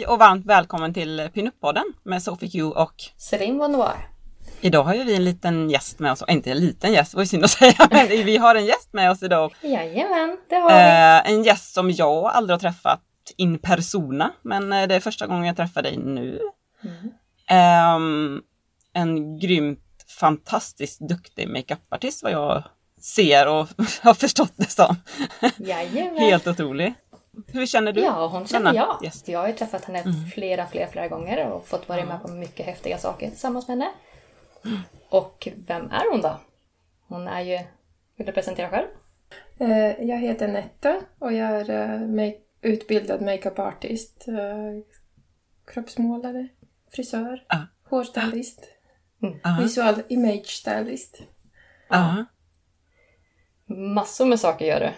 Hej och varmt välkommen till Pinup-podden med Sophie Q och Celine Bonoir. idag har ju vi en liten gäst med oss, inte en liten gäst, var ju synd att säga, men vi har en gäst med oss idag. Jajamän, det har vi. Eh, en gäst som jag aldrig har träffat in persona, men eh, det är första gången jag träffar dig nu. Mm. Ehm, en grymt fantastiskt duktig makeupartist vad jag ser och har förstått det som. Jajamän. Helt otrolig. Hur känner du? Ja, hon känner jag. gäst? Jag har ju träffat henne Mm. flera, flera, flera gånger och fått vara med på mycket häftiga saker tillsammans med henne. Och vem är hon då? Hon är ju... Vill du presentera själv? Eh, Jag heter Netta och jag är eh, utbildad makeup artist, eh, kroppsmålare, frisör, Ah. hårstylist, Aha. visual image stylist. Ja, Massor med saker gör du.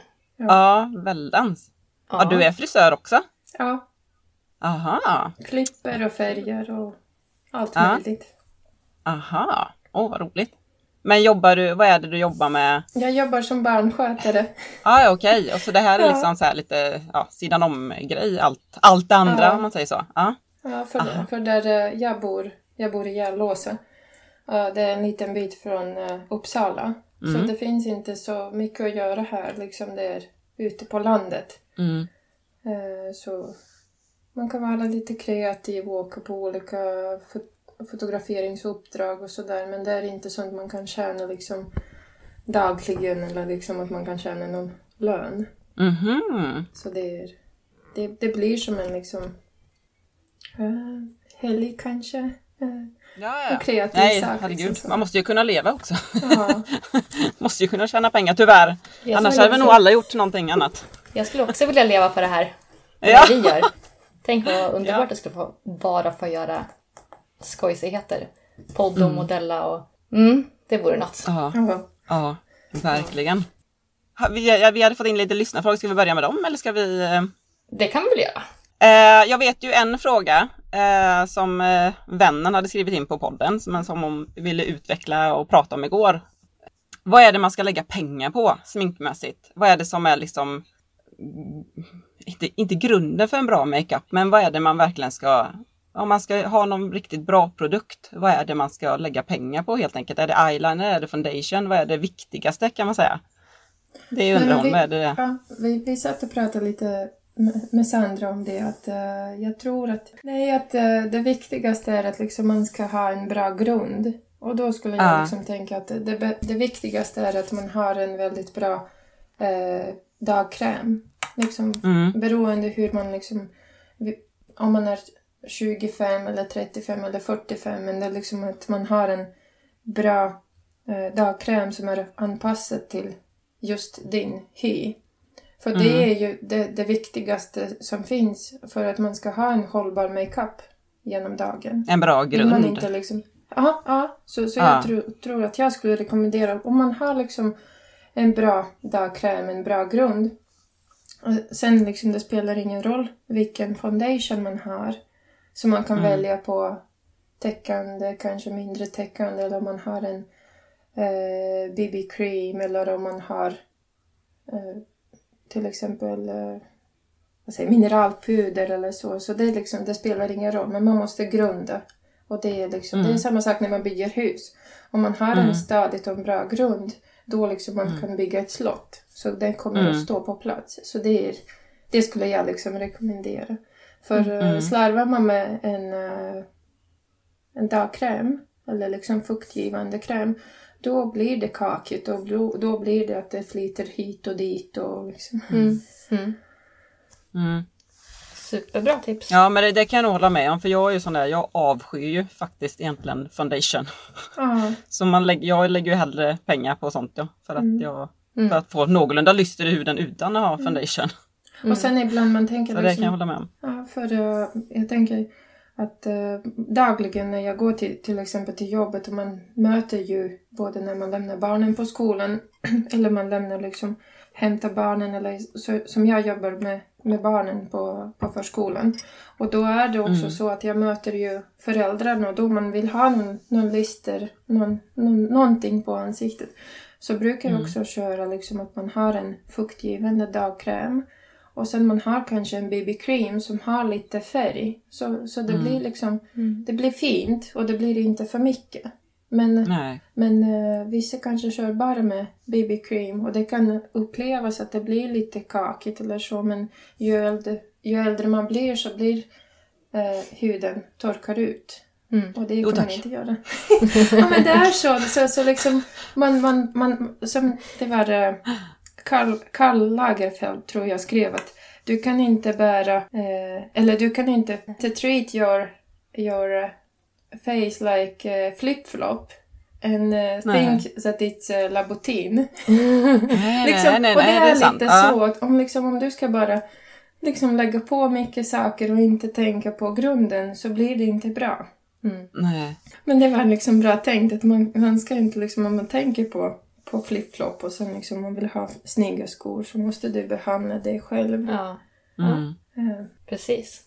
ja väldans. Ja, du är frisör också? Ja, Aha, klipper och färger och allt Ja. möjligt. aha. Åh, vad roligt. Men jobbar du, vad är det du jobbar med? Jag jobbar som barnskötare. Ah, okej. Och så det här är liksom så här lite ja, sidan om-grej, allt, allt det andra Ja. om man säger så. Ja. Ja, för, Aha. för där eh, jag bor, jag bor i Järlåsa. Det är en liten bit från eh, Uppsala. Mm. Så det finns inte så mycket att göra här, liksom det är ute på landet. Mm. Eh, Så man kan vara lite kreativ och åka på olika fot- fotograferingsuppdrag och sådär. Men det är inte sånt man kan tjäna liksom dagligen eller liksom att man kan tjäna någon lön. Mhm. Så det, är, det, det blir som en liksom uh, helg kanske. Eh, Ja, ja. Och kreativ Nej, sak, herregud. liksom. Man måste ju kunna leva också. ja. måste ju kunna tjäna pengar, tyvärr. Jag Annars hade vi nog alla gjort någonting annat. Jag skulle också vilja leva på det här. Ja. vi gör. Tänk vad underbart Ja. det skulle vara bara få göra skojsigheter. Podda och modella och... Mm, det vore något. Ja, ja. ja verkligen. Vi, vi hade fått in lite lyssnarfrågor, ska vi börja med dem eller ska vi? eh, Det kan vi väl göra? Eh, jag vet ju en fråga eh, som eh, vännen hade skrivit in på podden, men som hon ville utveckla och prata om igår. Vad är det man ska lägga pengar på sminkmässigt? Vad är det som är liksom, mm, inte, inte grunden för en bra makeup, men vad är det man verkligen ska, om man ska ha någon riktigt bra produkt, vad är det man ska lägga pengar på helt enkelt? Är det eyeliner, är det foundation, vad är det viktigaste kan man säga? Det undrar hon, vad är det? Ja, vi, vi satt och pratade lite med- Sandra om det att eh, jag tror att, nej, att eh, det viktigaste är att liksom man ska ha en bra grund. Och då skulle jag Ja. liksom tänka att det, det, viktigaste är att man har en väldigt bra eh, dagkräm. Liksom, Mm. Beroende hur man liksom, om man är 25 eller 35 eller 45, men det är liksom att man har en bra eh, dagkräm som är anpassad till just din hy. För det är ju det, det viktigaste som finns för att man ska ha en hållbar makeup genom dagen. En bra Vill man grund? inte liksom... Ja, ja. Så, så Ja. jag tror, tror att jag skulle rekommendera, om man har liksom en bra dagkräm, en bra grund. Och Sen liksom, det spelar ingen roll vilken foundation man har. Så man kan Mm. välja på täckande, kanske mindre täckande, eller om man har en eh, BB-cream, eller om man har eh, till exempel eh, vad säger, mineralpuder eller så. Så det, liksom, det spelar ingen roll, men man måste grunda. Och det är, liksom, det är Mm. samma sak när man bygger hus. Om man har Mm. en stadigt och en bra grund, då liksom man kan bygga ett slott. Så den kommer Mm. att stå på plats. Så det, är, det skulle jag liksom rekommendera. För eh, Mm. slarvar man med en, eh, en dagkräm, eller liksom fuktgivande kräm, då blir det kakigt och då, då blir det att det flyter hit och dit. Och liksom. mm. Mm. Mm. Superbra tips. Ja men det, det kan jag hålla med om för jag är ju sån där, jag avskyr ju faktiskt egentligen foundation. Ja. Så man lägg, jag lägger ju hellre pengar på sånt ja, för att, jag, Mm. för att få någorlunda lyster i huden utan att ha foundation. Och sen ibland man tänker Så det kan jag liksom, hålla med om. ja, för eh, jag tänker att eh, dagligen när jag går till, till exempel till jobbet och man möter ju både när man lämnar barnen på skolan eller man lämnar liksom hämtar barnen eller så, som jag jobbar med, med barnen på, på förskolan. Och då är det också så att jag möter ju föräldrarna och då man vill ha någon, någon lister, någon, någon, någonting på ansiktet. Så brukar jag också köra liksom att man har en fuktgivande dagkräm och sen man har kanske en BB-cream som har lite färg. Så, så det blir liksom, det blir fint och det blir inte för mycket. Men, Nej. men eh, vissa kanske kör bara med BB-cream och det kan upplevas att det blir lite kakigt eller så men ju äldre, ju äldre man blir så blir eh, huden torkar ut. Mm. Och det Jo, kan man inte göra. ja men det är så. Så, så liksom man, man, man, som det var eh, Karl, Karl Lagerfeld tror jag skrev att du kan inte bära, eller du kan inte to treat your, your face like eh, flip-flop and eh, Nej. think that it's uh, Labotin. Nej, Liksom, nej, nej, och det nej, är, det är sant. lite Ja. så att om, liksom, om du ska bara liksom lägga på mycket saker och inte tänka på grunden så blir det inte bra. Mm. Nej. Men det var liksom bra tänkt att man, man ska inte liksom, om man tänker på, på flip-flop och sen liksom man vill ha snygga skor så måste du behandla dig själv. Ja, Mm. Eh, precis.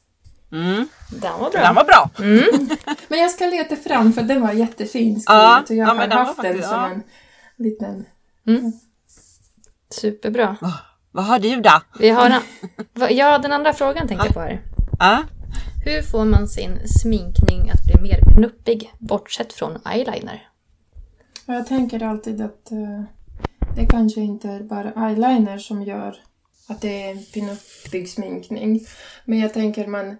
Mm. Den var bra. Den var bra! Men jag ska leta fram för den var jättefin Ja, skrivet och jag ja, har men den var haft den faktiskt- som ja. en liten... Superbra. Vad har du då? Vi har en, ja, den andra frågan tänkte jag på här. Ja. Hur får man sin sminkning att bli mer knuppig, bortsett från eyeliner? Jag tänker alltid att eh, det kanske inte är bara eyeliner som gör att det är en pinuppig sminkning. Men jag tänker man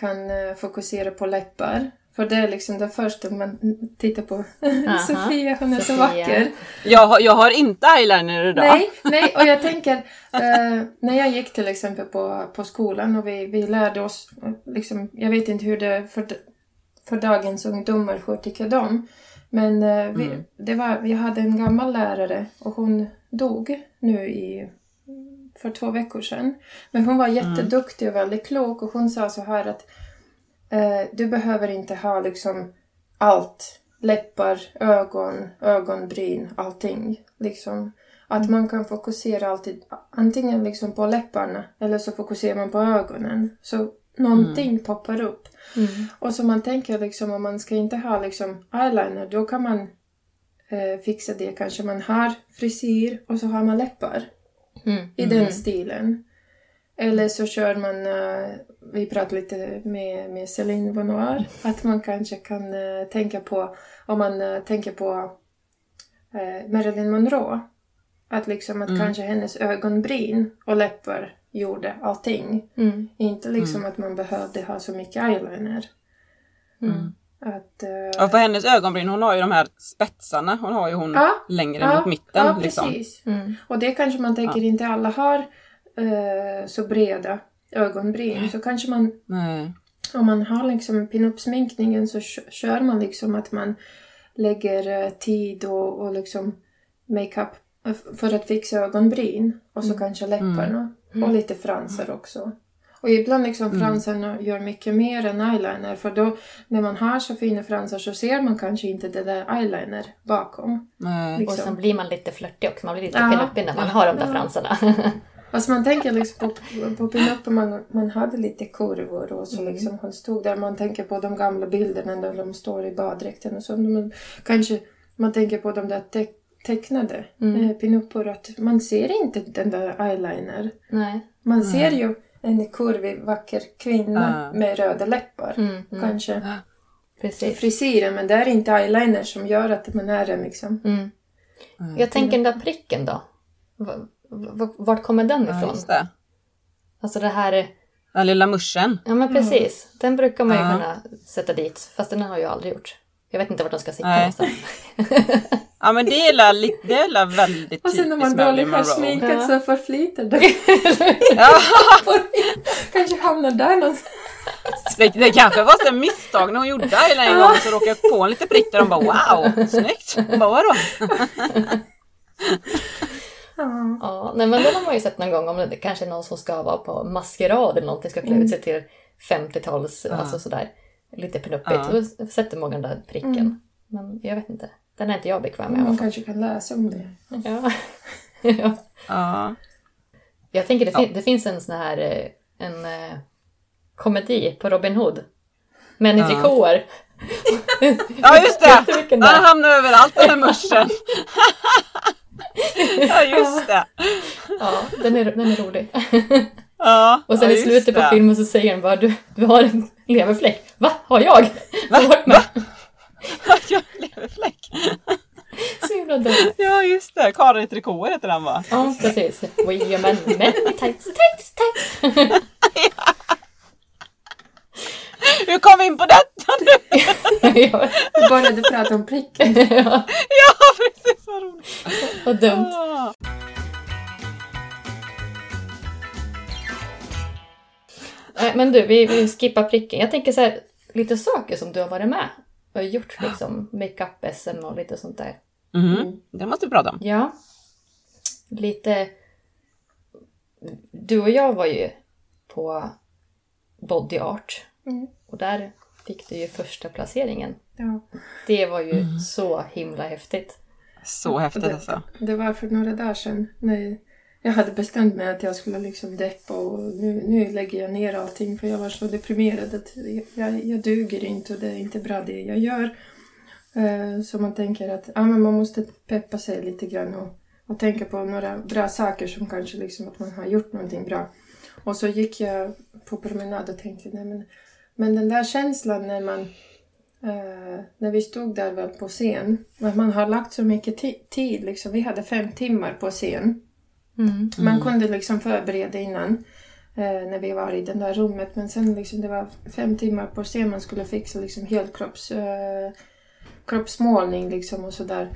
kan eh, fokusera på läppar. För det är liksom det första man tittar på. Sofia, hon är så Sofia. vacker. Jag, har- jag har inte eyeliner idag. Nej, nej, och jag tänker, eh, när jag gick till exempel på, på skolan och vi, vi lärde oss, liksom, jag vet inte hur det för, för dagens ungdomar, hur tycker de? Men eh, vi, det var, vi hade en gammal lärare och hon dog nu i, för två veckor sedan. Men hon var jätteduktig och väldigt klok och hon sa så här att eh, du behöver inte ha liksom allt. Läppar, ögon, ögonbryn, allting. Liksom. Att man kan fokusera alltid antingen liksom på läpparna eller så fokuserar man på ögonen. Så någonting poppar upp. Och så man tänker liksom om man ska inte ha liksom eyeliner då kan man eh, fixa det. Kanske man har frisyr och så har man läppar. Mm. I den stilen. Eller så kör man, eh, vi pratade lite med, med Céline Bonoir, att man kanske kan eh, tänka på, om man eh, tänker på Marilyn Monroe, att liksom att kanske hennes ögonbryn och läppar gjorde allting. Mm. Inte liksom att man behövde ha så mycket eyeliner. Mm. Att, eh, Och för hennes ögonbryn, hon har ju de här spetsarna. Hon har ju hon Ja, längre ja, mot mitten. Ja, liksom. precis. Mm. Och det kanske man tänker inte alla har eh, så breda ögonbryn. Så kanske man, Nej. om man har liksom pinup-sminkningen så kö- kör man liksom att man lägger eh, tid och, och liksom makeup för att fixa ögonbryn. Och så kanske läpparna. Och lite fransar också. Och ibland liksom fransarna gör mycket mer än eyeliner. För då när man har så fina fransar så ser man kanske inte det där eyeliner bakom. Och Liksom. sen blir man lite flörtig också, man blir lite Ja. pinuppig när man har de där fransarna. Alltså man tänker liksom på, på pinuppen, man, man hade lite kurvor och så liksom han stod där. Man tänker på de gamla bilderna där de står i baddräkten och så. Man, kanske man tänker på de där te, tecknade mm. pinuppor att man ser inte den där eyeliner. Nej. Man ser ju en kurvig vacker kvinna Ja. med röda läppar. Mm, mm. Kanske Precis. frisyren men det är inte eyeliner som gör att man är en liksom. Mm. Jag tänker den där pricken då. Vart kommer den Ja, ifrån? just det. Alltså det här... Den lilla muschen. Ja men precis. Den brukar man ju Ja. kunna sätta dit. Fast den har jag aldrig gjort. Jag vet inte vart de ska sitta någonstans. Ja men det är la det är la väldigt Och sen när man dåligt har sminkat Ja. så förflyter det. Ja, Kanske hamnar där någonstans. det, det kanske var så misstag när hon gjorde det en gång så råkade jag få en liten prick där de bara wow, snyggt. Bara, vadå? Ja. Ja, nej, men den har man ju sett någon gång om det kanske är någon som ska vara på maskerad eller någonting, ska klä ut sig till 50-tals, alltså sådär lite pnuppigt. Ja. Då sätter man den där pricken. Men jag vet inte, den är inte jag bekväm med alla Man kanske kan läsa om det. Ja. ja. Ja. Jag tänker det, fin- det finns en sån här eh, en eh, komedi på Robin Hood. Män i Ja. trikåer. ja just det! Han hamnar överallt den här muschen. ja just det. Ja, den är, den är rolig. Ja, Och sen ja, i slutet på filmen så säger han bara du, du har en leverfläck. Va? Har jag? Va? Har varit med. Jag leverfläck. Så himla dumt. Ja just det, Karin i trikåer heter den va? Ja, precis. We are men, tights, tights, tights. Hur kom vi in på detta nu? ja, Vi började prata om pricken. ja, Ja precis, vad roligt. vad dumt. Men du, vi, vi skippar pricken. Jag tänker så här, lite saker som du har varit med och gjort liksom. Makeup-SM och lite sånt där. Mhm, Det måste vi prata om. Ja. Lite... Du och jag var ju på Body Art. Mm. Och där fick du ju första placeringen. Ja. Det var ju så himla häftigt. Så häftigt det, alltså. det var för några dagar sedan. När jag hade bestämt mig att jag skulle liksom deppa och nu, nu lägger jag ner allting för jag var så deprimerad att jag, jag duger inte och det är inte bra det jag gör. Eh, så man tänker att ja, men man måste peppa sig lite grann och, och tänka på några bra saker som kanske liksom att man har gjort någonting bra. Och så gick jag på promenad och tänkte nej men, men den där känslan när man Uh, när vi stod där väl på scen. Att man har lagt så mycket tid. Liksom. Vi hade fem timmar på scen. Mm. Man kunde liksom förbereda innan. Eh, när vi var i det där rummet. Men sen liksom det var fem timmar på scen. Man skulle fixa liksom helkropps, eh, kroppsmålning liksom och sådär.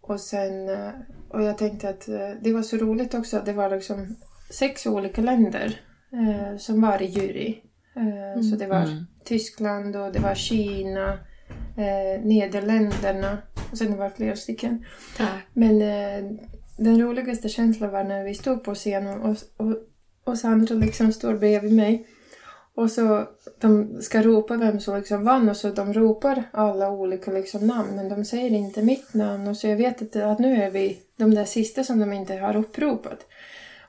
Och sen, eh, och jag tänkte att eh, det var så roligt också att det var liksom sex olika länder eh, som var i jury. Eh, Så det var Mm. Tyskland och det var Kina, eh, Nederländerna och sen det var flera stycken. Ja. Men eh, den roligaste känslan var när vi stod på scenen och, och, och Sandra liksom står bredvid mig. Och så de ska ropa vem som liksom vann och så de ropar alla olika liksom namn men de säger inte mitt namn och så jag vet att, att nu är vi de där sista som de inte har uppropat.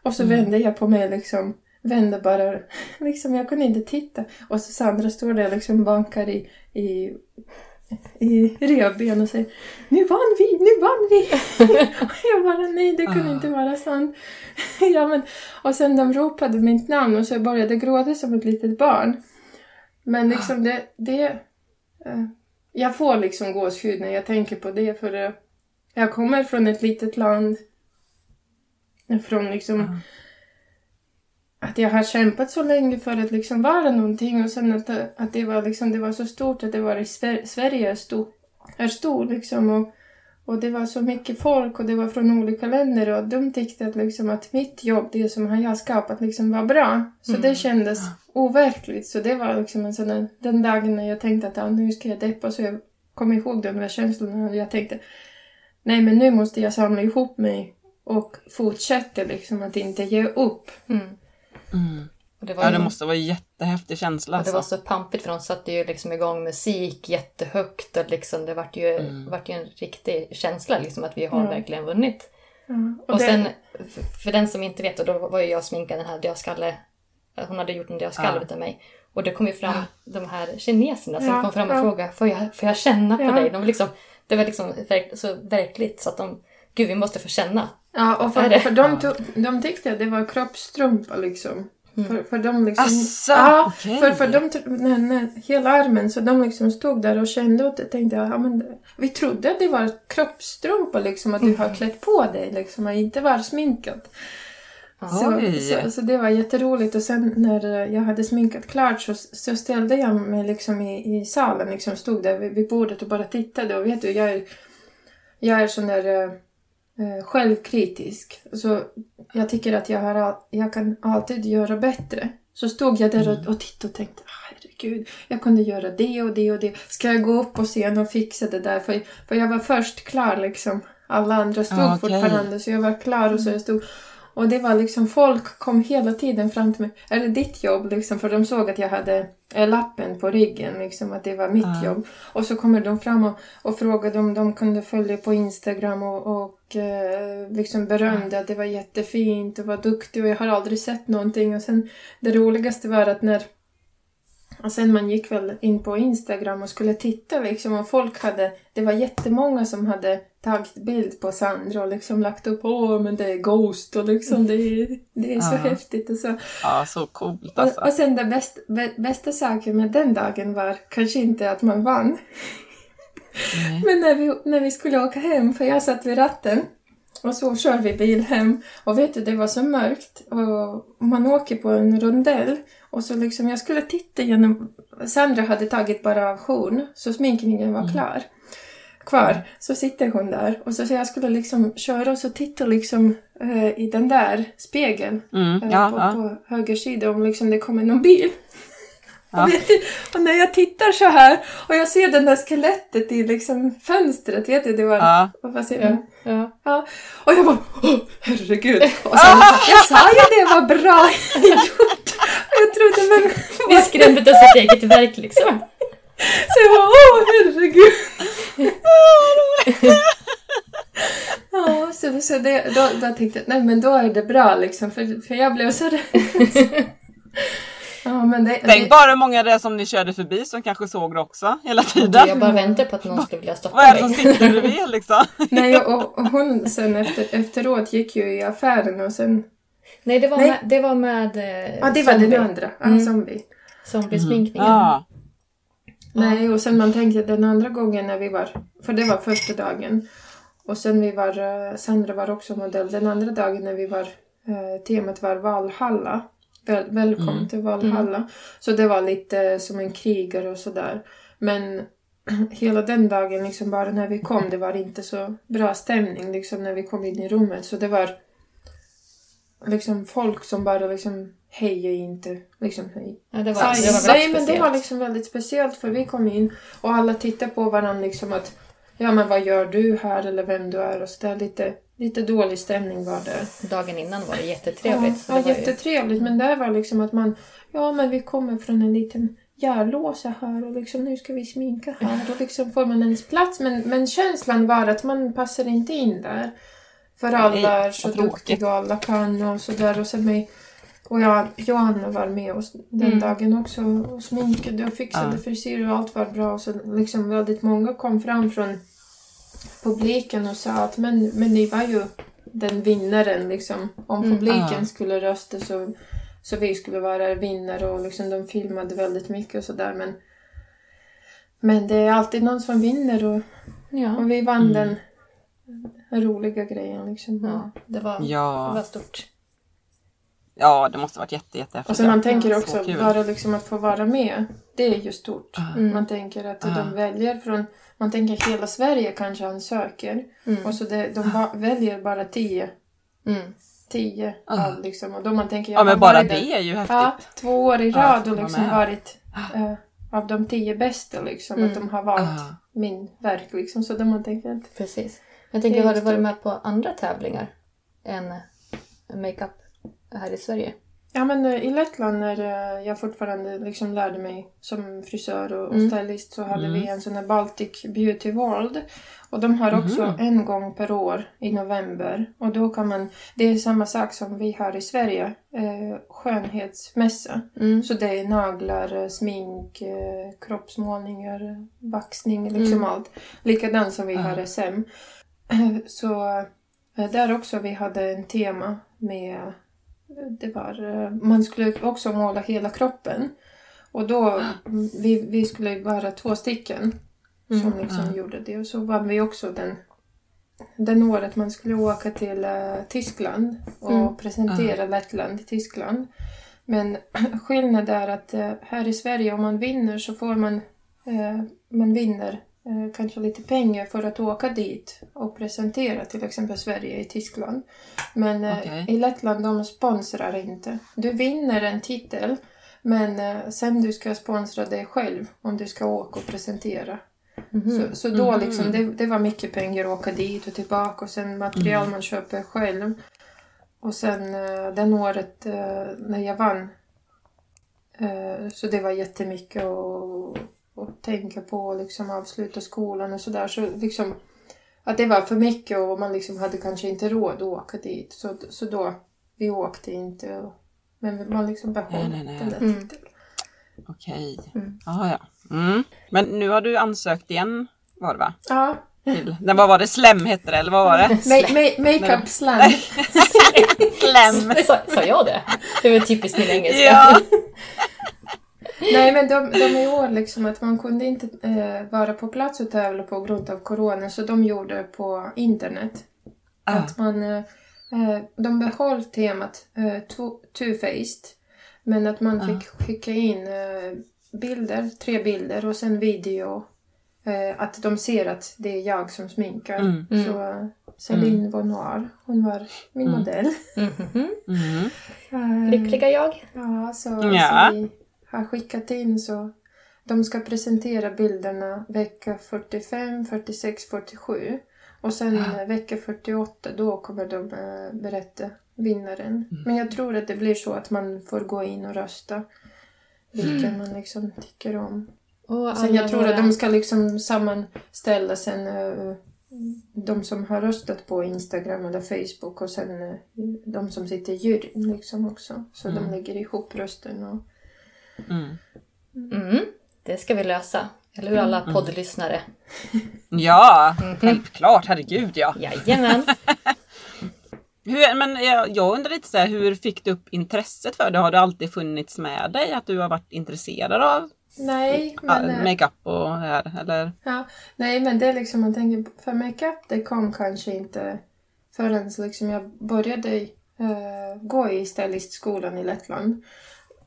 Och så vände jag på mig liksom, vände bara, liksom jag kunde inte titta. Och så Sandra står där liksom bankar i, i, i revben och säger Nu vann vi, nu vann vi! och jag bara nej, det kunde Ah. inte vara sant. ja, men, och sen de ropade mitt namn och så jag började gråta som ett litet barn. Men liksom det, det eh, jag får liksom gåshud när jag tänker på det för eh, jag kommer från ett litet land. Från liksom att jag har kämpat så länge för att liksom vara någonting och sen att, att det, var liksom, det var så stort att det var i Sver- Sverige är stor, är stor liksom och, och det var så mycket folk och det var från olika länder och de tyckte att, liksom, att mitt jobb, det som har jag skapat, liksom var bra. Så det kändes overkligt. Så det var liksom en sån där, den dagen när jag tänkte att ja, nu ska jag deppa så jag kom ihåg de där känslorna och jag tänkte nej men nu måste jag samla ihop mig och fortsätta liksom att inte ge upp. Mm. Mm. Och det var, Ja ju- det måste vara en jättehäftig känsla och det var alltså. så pampigt för de satte ju liksom igång musik jättehögt och liksom det vart ju, Mm. vart ju en riktig känsla liksom att vi har Ja. verkligen vunnit. Ja, Och, det- sen, för den som inte vet, och då var ju jag sminkad den här dödskalle. Hon hade gjort en dödskalle Ja. utav mig. Och det kom ju fram de här kineserna som Ja, kom fram och ja. frågade, får jag, får jag känna på Ja. dig? De liksom, det var liksom så verkligt så att de, gud vi måste få känna. Ja, och för, för de, tog, de tyckte att det var kroppstrumpa liksom. För, för de liksom... Asså, ja, okej. för, för de, när, när, hela armen, så de liksom stod där och kände och tänkte ja, men vi trodde att det var kroppstrumpa liksom, att du har klätt på dig liksom, och inte var sminkat. Så, så, så det var jätteroligt och sen när jag hade sminkat klart så, så ställde jag mig liksom i, i salen, liksom stod där vid, vid bordet och bara tittade och vet du, jag är, jag är sån där eh, självkritisk. Så jag tycker att jag, har, jag kan alltid göra bättre. Så stod jag där och, och tittade och tänkte, "Ah, herregud, jag kunde göra det och det och det. Ska jag gå upp på scen och fixa det där? För, för jag var först klar liksom. Alla andra stod Ah, okej. fortfarande så jag var klar och så jag stod och det var liksom, folk kom hela tiden fram till mig. Det ditt jobb? Liksom, för de såg att jag hade eh, lappen på ryggen, liksom, att det var mitt Ja. jobb. Och så kommer de fram och, och frågade om de kunde följa på Instagram och, och eh, liksom berömde att det var jättefint och var duktig och jag har aldrig sett någonting. Och sen det roligaste var att när och sen man gick väl in på Instagram och skulle titta liksom och folk hade, det var jättemånga som hade tagit bild på Sandra och liksom lagt upp åh men det är Ghost och liksom det är, det är så Ja. häftigt och så. Ja, så coolt Och, alltså. och sen det bäst, bä, bästa saken med den dagen var kanske inte att man vann, Nej. men när vi, när vi skulle åka hem, för jag satt vid ratten och så kör vi bil hem och vet du, det var så mörkt och man åker på en rondell och så liksom, jag skulle titta genom, Sandra hade tagit bara av horn så sminkningen var klar. Kvar, så sitter hon där och så, så jag skulle liksom köra och så titta liksom eh, i den där spegeln Mm, eh, ja, på, ja. på höger sida om liksom det kommer någon bil. Ja. Och, vet du, och när jag tittar så här och jag ser den där skelettet i liksom fönstret, vet du, det var... Ja. Vad säger man? Ja. Ja. Och jag bara, åh, herregud. Och sen, jag sa ju det var bra gjort. Jag trodde, men... Vi skrämde till sitt eget verk liksom. Så jag bara, åh herregud. Ja, så, så det, då, då tänkte jag, nej men då är det bra liksom, för, för jag blev så rädd. Ja, men det, Tänk det, bara hur många det är som ni körde förbi som kanske såg det också hela tiden. Jag bara väntar på att någon skulle vilja stoppa Vad är det som mig. sitter bredvid liksom? nej, och, och hon sen efter, efteråt gick ju i affären och sen, Nej, det var Nej. med, det var med eh, ja det var zombie. den andra, ja, Mm. zombie. Zombiesminkningen. Ja. Nej, och sen man tänkte den andra gången när vi var, för det var första dagen. Och sen vi var, eh, Sandra var också modell. Den andra dagen när vi var, eh, temat var Valhalla. Väl, välkommen Mm. till Valhalla. Så det var lite som en krigare och sådär. Men hela den dagen, liksom bara när vi kom, det var inte så bra stämning liksom när vi kom in i rummet. Så det var liksom folk som bara liksom hej inte, liksom hej. Ja, det var, Aj, det var nej, men det var liksom väldigt speciellt för vi kom in och alla tittade på varandra liksom att ja men vad gör du här eller vem du är och så där lite, lite dålig stämning var det. Dagen innan var det jättetrevligt. Ja, det ja var ju- jättetrevligt men det var liksom att man ja men vi kommer från en liten järlåsa här och liksom nu ska vi sminka här och liksom får man ens plats men, men känslan var att man passar inte in där. För alla är så duktiga och alla kan och sådär och sen mig och jag, Johanna var med oss den Mm. dagen också och sminkade och fixade Ja. frisyr och allt var bra. Och så liksom väldigt många kom fram från publiken och sa att men, men ni var ju den vinnaren liksom. Om Mm. publiken Ja. skulle rösta så, så vi skulle vara vinnare och liksom de filmade väldigt mycket och sådär men men det är alltid någon som vinner och, Ja. och vi vann Mm. den roliga grejen liksom. ja, det var, det Ja. var stort. Ja, det måste varit jätte, jätte Och så man tänker Ja, också bara liksom att få vara med. Det är ju stort. Mm. Man tänker att Ah. de väljer från, man tänker hela Sverige kanske ansöker. Mm. Och så det, de va, väljer bara tio, Mm. tio av liksom. Och då man tänker, Ja, men man bara det är ju häftigt. Ja, två år i Ja, rad får och liksom med. varit eh, av de tio bästa liksom. Mm. Att de har valt min verk liksom. Så då man tänker att Precis. Jag tänker, har du varit med på andra tävlingar än makeup här i Sverige? Ja men eh, i Lettland när eh, jag fortfarande liksom lärde mig som frisör och, och Mm. stylist så hade Mm. vi en sån här Baltic Beauty World. Och de har också Mhm. en gång per år i november. Och då kan man, det är samma sak som vi har i Sverige, eh, skönhetsmässa. Mm. Så det är naglar, eh, smink, eh, kroppsmålningar, vaxning, liksom Mm. allt. Likadant som vi har SM. Så eh, där också vi hade en tema med det var, eh, man skulle också måla hela kroppen. Och då, vi, vi skulle vara två stycken som Mm. liksom Ja. gjorde det. Och så vann vi också den den året man skulle åka till eh, Tyskland och Mm. presentera Lettland i Tyskland. Men skillnaden är att eh, här i Sverige om man vinner så får man, eh, man vinner kanske lite pengar för att åka dit och presentera till exempel Sverige i Tyskland. Men eh, Okej. i Lettland de sponsrar inte. Du vinner en titel men eh, sen du ska sponsra dig själv om du ska åka och presentera. Så, så då Mhm. liksom, det, det var mycket pengar att åka dit och tillbaka och sen material Mm. man köper själv. Och sen eh, den året eh, när jag vann eh, så det var jättemycket att, att tänka på liksom avsluta skolan och sådär. Så liksom att det var för mycket och man liksom hade kanske inte råd att åka dit. Så, så då, vi åkte inte. Och, men man liksom behöll Nej, nej, nej. den där Mm. titeln. Okej. Mm. Ah, ja. Mm. Men nu har du ansökt igen var det va? Ja, Till, vad var det? Slem hette det eller vad var det? ma- ma- makeup slam. Slem! Sa, sa jag det? Det var typiskt min engelska. Ja. Nej men de, de i år liksom att man kunde inte eh, vara på plats och tävla på grund av corona så de gjorde det på internet. Ah. Att man, eh, eh, de behöll temat eh, two- two-faced men att man Ah. fick skicka in eh, bilder, tre bilder och sen video. Eh, att de ser att det är jag som sminkar. Mm. Mm. Så Céline von Noir, hon var min Mm. modell. Mhm. Mm. Eh, Lyckliga jag. Ja, så, Ja. så vi har skickat in så de ska presentera bilderna vecka 45, 46, 47. Och sen Ja. eh, vecka 48 då kommer de eh, berätta vinnaren. Mm. Men jag tror att det blir så att man får gå in och rösta vilken man liksom tycker om. Och Sen jag tror våra- att de ska liksom sammanställa sen eh, de som har röstat på Instagram eller Facebook och sen eh, de som sitter i juryn liksom också. Så Mm. de lägger ihop rösten och... Mm. Mm, det ska vi lösa. Eller hur alla Mm. poddlyssnare? Ja, självklart. Herregud ja. Jajamän. Hur, men jag, jag undrar lite så här, hur fick du upp intresset för det? Har det alltid funnits med dig att du har varit intresserad av Nej, men, eh, makeup och det här? Eller? ja, nej, men det är liksom man tänker för makeup det kom kanske inte förrän liksom jag började eh, gå i stylistskolan i Lettland.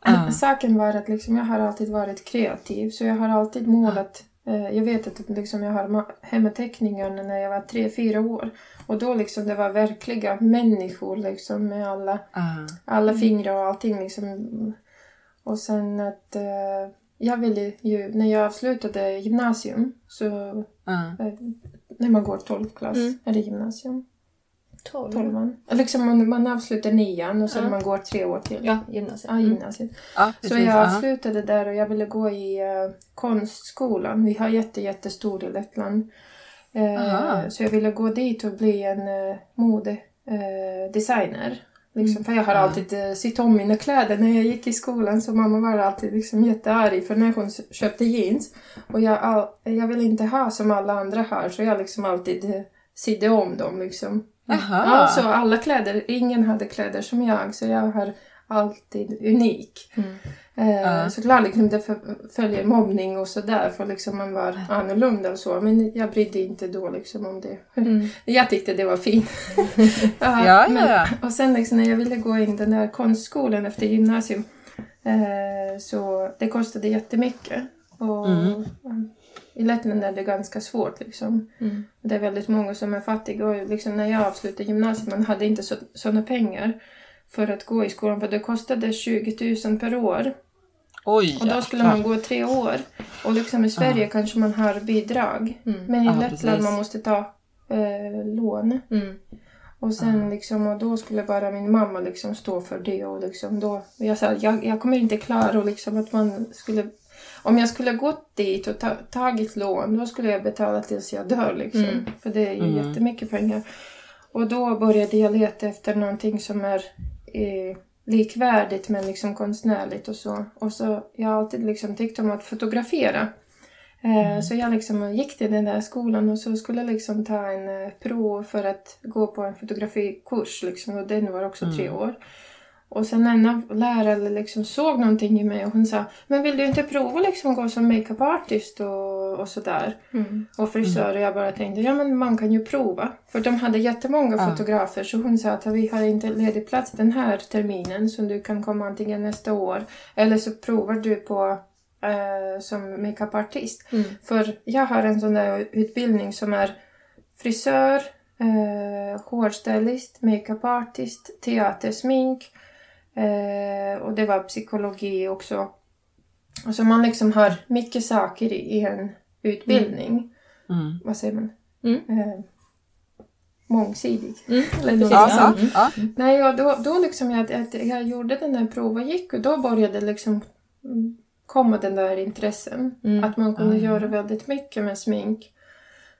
Ah. Saken var att liksom jag har alltid varit kreativ så jag har alltid målat. Eh, jag vet att liksom jag har ma- hemmateckningar när jag var tre, fyra år. Och då liksom det var verkliga människor liksom med alla, Ah. alla fingrar och allting liksom. Och sen att eh, jag ville ju, när jag avslutade gymnasium så eh, när man går 12 klass, Mm. är det gymnasium? Tolv. Tolvan? Liksom man, man avslutar nian och sen Ja. man går tre år till. Ja, gymnasiet. Ja, Mm. gymnasiet. Ja, Så jag Ja. avslutade där och jag ville gå i eh, konstskolan. Vi har jätte, jättestor i Lettland. Aha. så jag ville gå dit och bli en modedesigner. Eh, designer. liksom, för jag har alltid eh, sytt om mina kläder när jag gick i skolan så mamma var alltid liksom jättearg för när hon köpte jeans. Och jag, all, jag ville inte ha som alla andra har så jag liksom alltid eh, sydde om dem liksom. Jaha. Ja, så alla kläder, ingen hade kläder som jag så jag har alltid unik. Mm. Eh, Ja. Såklart liksom det följer mobbning och sådär för liksom man var annorlunda och så men jag brydde inte då liksom om det. Mm. Jag tyckte det var fint. Ja, ja, men-. Och sen liksom när jag ville gå in den där konstskolan efter gymnasium eh, så det kostade jättemycket. Och Mm. I Lettland är det ganska svårt liksom. Mm. Det är väldigt många som är fattiga och liksom när jag avslutade gymnasiet man hade inte så, sådana pengar för att gå i skolan för det kostade 20 000 per år. Oj, Och då skulle man gå tre år. Och liksom i Sverige kanske man har bidrag. Mm. Men i Ja, Lettland precis. man måste ta eh, lån. Mm. Och sen liksom, och då skulle bara min mamma liksom stå för det och liksom då, jag sa jag, jag kommer inte klara och liksom att man skulle, om jag skulle gått dit och ta, tagit lån då skulle jag betala tills jag dör liksom. Mm. För det är ju Mm. jättemycket pengar. Och då började jag leta efter någonting som är eh, likvärdigt men liksom konstnärligt och så. Och så, jag har alltid liksom tyckt om att fotografera. Eh, Så jag liksom gick till den där skolan och så skulle jag liksom ta en eh, prov för att gå på en fotografikurs. Liksom, och den var också tre år. Och sen en av lärarna liksom såg någonting i mig och hon sa Men vill du inte prova liksom gå som makeup artist och, och sådär? Mm. Och frisör och jag bara tänkte ja men man kan ju prova. För de hade jättemånga Ja. fotografer så hon sa att vi har inte ledig plats den här terminen så du kan komma antingen nästa år eller så provar du på eh, som makeup-artist. Mm. För jag har en sån där utbildning som är frisör, eh, hårstylist, makeup-artist, teatersmink eh, och det var psykologi också. Och så man liksom har mycket saker i, i en utbildning. Mm. Vad säger man? Mm. Eh, mångsidig. Mm. Eller något Ja, sånt. så. Ja. Nej, och då, då liksom jag, att jag gjorde den där provet gick och då började liksom mm, komma den där intressen. Mm. Att man kunde ja. göra väldigt mycket med smink.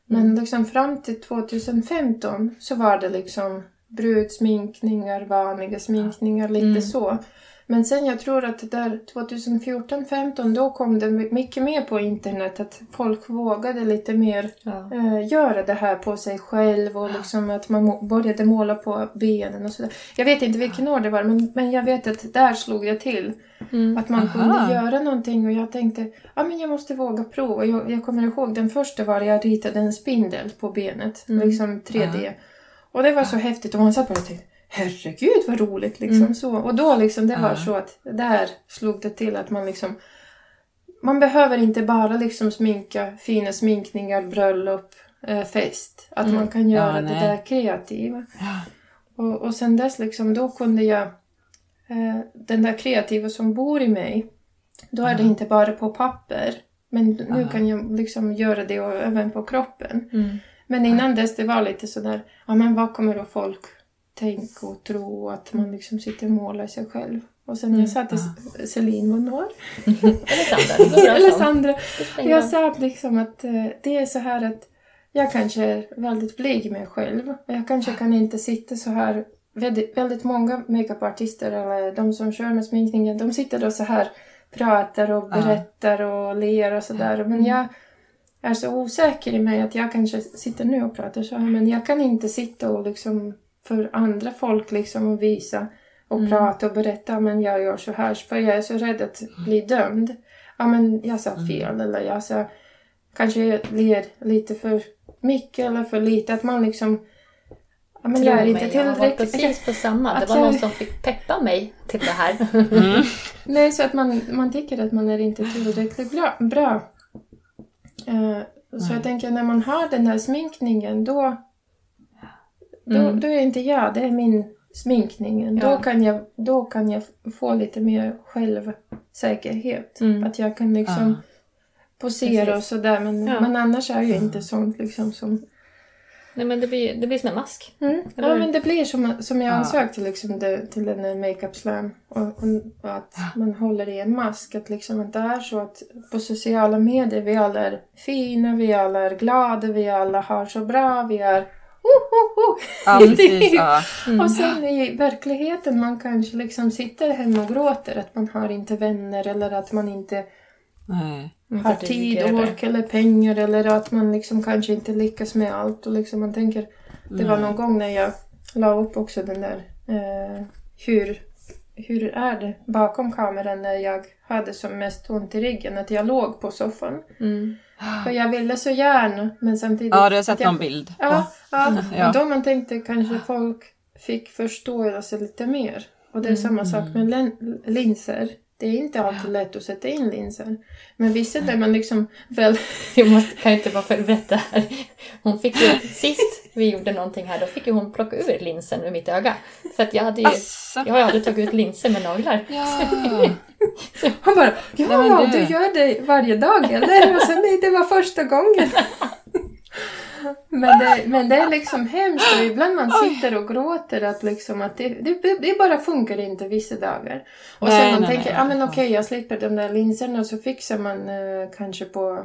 Men liksom fram till 2015 så var det liksom brudsminkningar, vanliga sminkningar, lite Mm. så. Men sen jag tror att där 2014-15 då kom det mycket mer på internet att folk vågade lite mer Ja. eh, göra det här på sig själv och liksom att man började måla på benen och sådär. Jag vet inte vilken år det var men, men jag vet att där slog det till. Mm. Att man Aha. kunde göra någonting och jag tänkte ja men jag måste våga prova. Jag, jag kommer ihåg den första var jag ritade en spindel på benet, Mm. liksom 3D. Och det var så häftigt och man satt bara och tänkte herregud vad roligt liksom Mm. så. Och då liksom det var så att där slog det till att man liksom man behöver inte bara liksom sminka fina sminkningar, bröllop, eh, fest. Att Mm. man kan göra Ja, det där kreativa. Ja. Och, och sen dess liksom, då kunde jag... Eh, den där kreativa som bor i mig, då är det inte bara på papper. Men nu Ja. kan jag liksom göra det och även på kroppen. Mm. Men innan dess det var lite sådär, ja men vad kommer då folk tänka och tro att man liksom sitter och målar sig själv. Och sen Mm. jag sa till S- Celine Monor, Eller Sandra. jag sa att liksom att eh, det är så här att jag kanske är väldigt blyg med mig själv. Och jag kanske kan inte sitta så här. Väldigt, väldigt många makeupartister eller de som kör med sminkningen, de sitter då så här pratar och Ja. berättar och ler och sådär. Men jag är så osäker i mig att jag kanske sitter nu och pratar så här, men jag kan inte sitta och liksom för andra folk liksom och visa och Mm. prata och berätta men jag gör så här för jag är så rädd att bli dömd. Ja men jag sa fel eller jag sa kanske jag ler lite för mycket eller för lite att man liksom ja men jag är inte mig, jag var tillräckligt precis på samma. Det var jag- någon som fick peppa mig till det här. Mm. Nej, så att man, man tycker att man är inte tillräckligt bra. bra. Eh, så Nej. jag tänker när man har den här sminkningen då, då, Mm. då är inte jag, det är min sminkningen. Ja. Då, kan jag, då kan jag få lite mer självsäkerhet. Mm. Att jag kan liksom posera Precis. och sådär. Men, Ja. men annars är ju inte sånt liksom som... Nej men det blir, det blir som en mask. Mm. Ja men det blir som, som jag Ja. ansökte liksom det, till den där makeup slam. Och, och, att man håller i en mask. Att liksom att det är så att på sociala medier vi alla är fina, vi alla är glada, vi alla har så bra, vi är oh, oh, oh. Ja, precis. Ja. Mm. Och sen i verkligheten man kanske liksom sitter hemma och gråter att man har inte vänner eller att man inte Nej. Mm, har tid, det- ork eller pengar eller att man liksom kanske inte lyckas med allt. Och liksom man tänker, det var någon gång när jag la upp också den där eh, hur, hur är det bakom kameran när jag hade som mest ont i ryggen, att jag låg på soffan. Mm. För jag ville så gärna men samtidigt... Ja, du har sett jag, någon bild. Ja, ja. Ja. och då man tänkte kanske folk fick förståelse lite mer. Och det är samma sak med lin- linser. Det är inte alltid lätt att sätta in linser. Men vissa där man liksom väl... Jag måste, kan inte bara berätta här. Hon fick ju, sist vi gjorde någonting här, då fick ju hon plocka ur linsen ur mitt öga. För att jag hade ju, Asså. jag aldrig tagit ut linser med naglar. Ja. Han bara ja, Nej, du det- gör det varje dag eller? Och sen nej, det var första gången. Men det, men det är liksom hemskt och ibland man sitter och gråter att liksom att det, det, det bara funkar inte vissa dagar. Och Nej, sen man nej, tänker, ja men okej jag slipper de där linserna och så fixar man eh, kanske på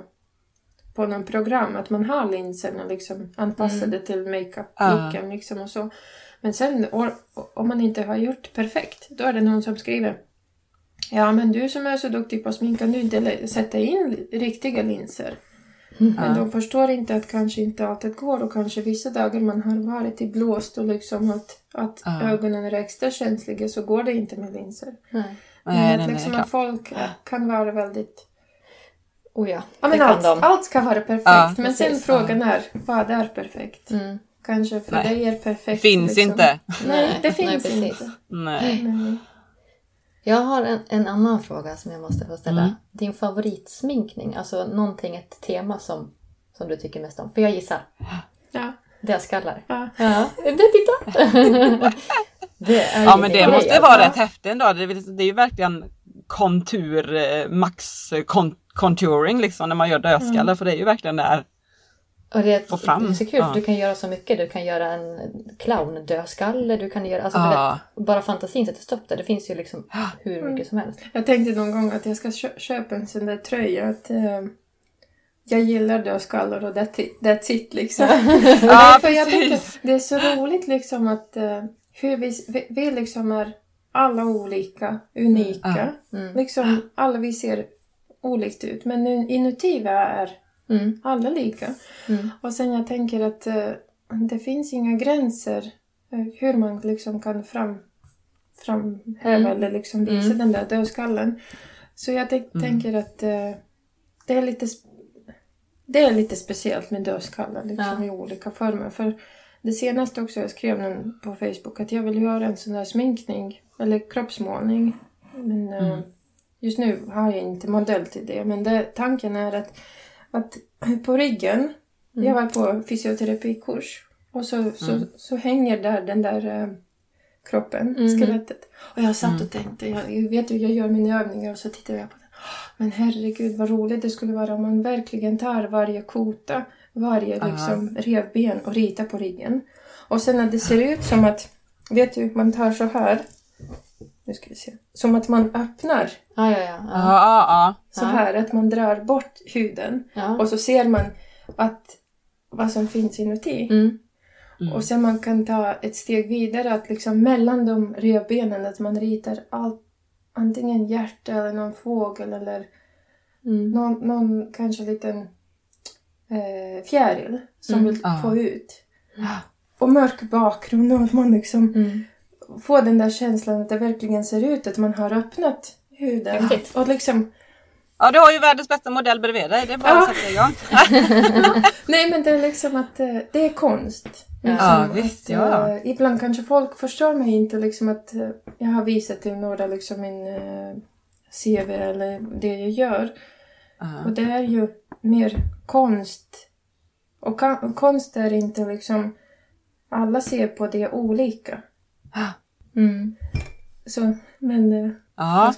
på någon program att man har linserna liksom anpassade till makeup-looken liksom och så. Men sen or, om man inte har gjort perfekt, då är det någon som skriver Ja men du som är så duktig på smink, kan du inte sätta in riktiga linser? Men de förstår inte att kanske inte alltid går och kanske vissa dagar man har varit i blåst och liksom att, att Ja. ögonen är extra känsliga så går det inte med linser. Nej. Men Nej, att nej, nej, liksom klart. att folk kan vara väldigt... Oh ja, Ja, men allt, de. allt ska vara perfekt. Ja, men sen precis. frågan är, vad är perfekt? Mm. Kanske för Nej. dig är perfekt. Finns liksom. inte. Nej, det Nej, finns inte. Nej. Jag har en, en annan fråga som jag måste få ställa. Mm. Din favoritsminkning, alltså någonting, ett tema som, som du tycker mest om. För jag gissar, Ja. dödskallar. Ja. Ja, det titta! det är Ja ju men det grej, måste alltså. vara rätt häftigt ändå. Det det är ju verkligen kontur, eh, max eh, kon, contouring liksom när man gör dödskallar för det är ju verkligen där. Och det, få fram. det är så kul Ja. för du kan göra så mycket. Du kan göra en clown-dödskalle, du kan göra... Alltså, Ja. det, bara fantasin sätter stopp där. Det finns ju liksom hur mycket som helst. Jag tänkte någon gång att jag ska kö- köpa en sån där tröja. Att, eh, jag gillar dödskallar och that's it, that's it liksom. Ja, för jag tänker, det är så roligt liksom att eh, hur vi, vi, vi liksom är alla olika, unika. Mm. Liksom, alla vi ser olikt ut. Men nu- inuti vi är Mm. alla lika. Mm. Och sen jag tänker att eh, det finns inga gränser eh, hur man liksom kan fram, framhäva Mm. eller liksom visa Mm. den där dödskallen. Så jag tänk- tänker att eh, det är lite det är lite speciellt med dödskallar liksom Ja. i olika former. För det senaste också jag skrev någon på Facebook att jag vill göra en sån där sminkning eller kroppsmålning. Men eh, just nu har jag inte modell till det. Men det, tanken är att, att på ryggen, jag var på fysioterapikurs och så, så, så hänger där den där eh, kroppen, Mhm. skelettet. Och jag satt och tänkte, jag, vet ju, jag gör mina övningar och så tittar jag på det. Men herregud vad roligt det skulle vara om man verkligen tar varje kota, varje Aha. liksom revben och ritar på ryggen. Och sen när det ser ut som att, vet du, man tar så här. Nu ska vi se. Som att man öppnar Ja, ja, ja. Ja. så här, att man drar bort huden. Och så ser man att vad som finns inuti. Mm. Och sen man kan ta ett steg vidare att liksom mellan de revbenen att man ritar allt, antingen hjärta eller någon fågel eller Mm. någon, någon kanske liten eh, fjäril som Mm. vill Ja. få ut. Och mörk bakgrund och att man liksom Får den där känslan att det verkligen ser ut att man har öppnat huden. Häftigt. Och liksom, ja du har ju världens bästa modell bredvid dig. Det är bara Ja. att sätta igång. nej men det är liksom att eh, det är konst. Ja, Liksom visst, att, ja. eh, ibland kanske folk förstår mig inte liksom att eh, jag har visat till några liksom min eh, CV eller det jag gör. Ja. Och det är ju mer konst. Och konst är inte liksom... Alla ser på det olika. Mm. Så, men... eh, Ja.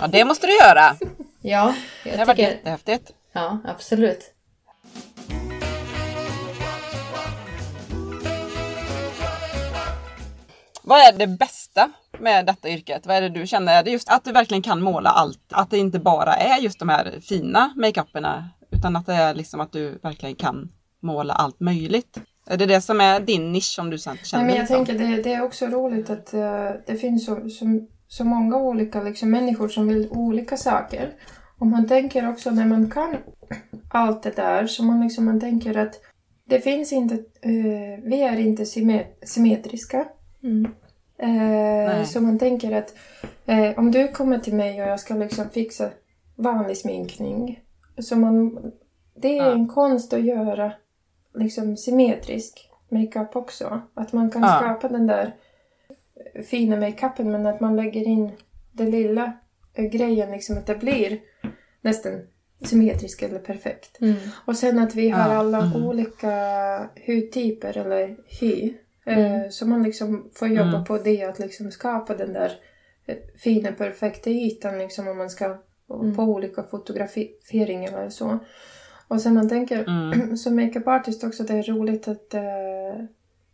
ja, det måste du göra. Ja, Det har jag varit tycker... jättehäftigt. Ja, absolut. Vad är det bästa med detta yrket? Vad är det du känner? Är det just att du verkligen kan måla allt? Att det inte bara är just de här fina makeuperna utan att det är liksom att du verkligen kan måla allt möjligt? Är det det som är din nisch som du känner? Nej, men jag liksom? tänker det, det är också roligt att eh, det finns så, så, så många olika liksom, människor som vill olika saker. Och man tänker också när man kan allt det där så man, liksom, man tänker att det finns inte... eh, vi är inte symmet- symmetriska. Mm. Nej. så man tänker att om du kommer till mig och jag ska liksom fixa vanlig sminkning. Så man, det är en konst att göra liksom symmetrisk makeup också. Att man kan Ja. skapa den där fina makeupen men att man lägger in det lilla grejen liksom att det blir nästan symmetrisk eller perfekt. Mm. Och sen att vi har Ja, alla mm. olika hudtyper eller hy. Eh, så man liksom får jobba Mm. på det att liksom skapa den där eh, fina perfekta ytan liksom om man ska Mm. på olika fotograferingar eller så. Och sen man tänker Mm. som makeup artist också det är roligt att eh,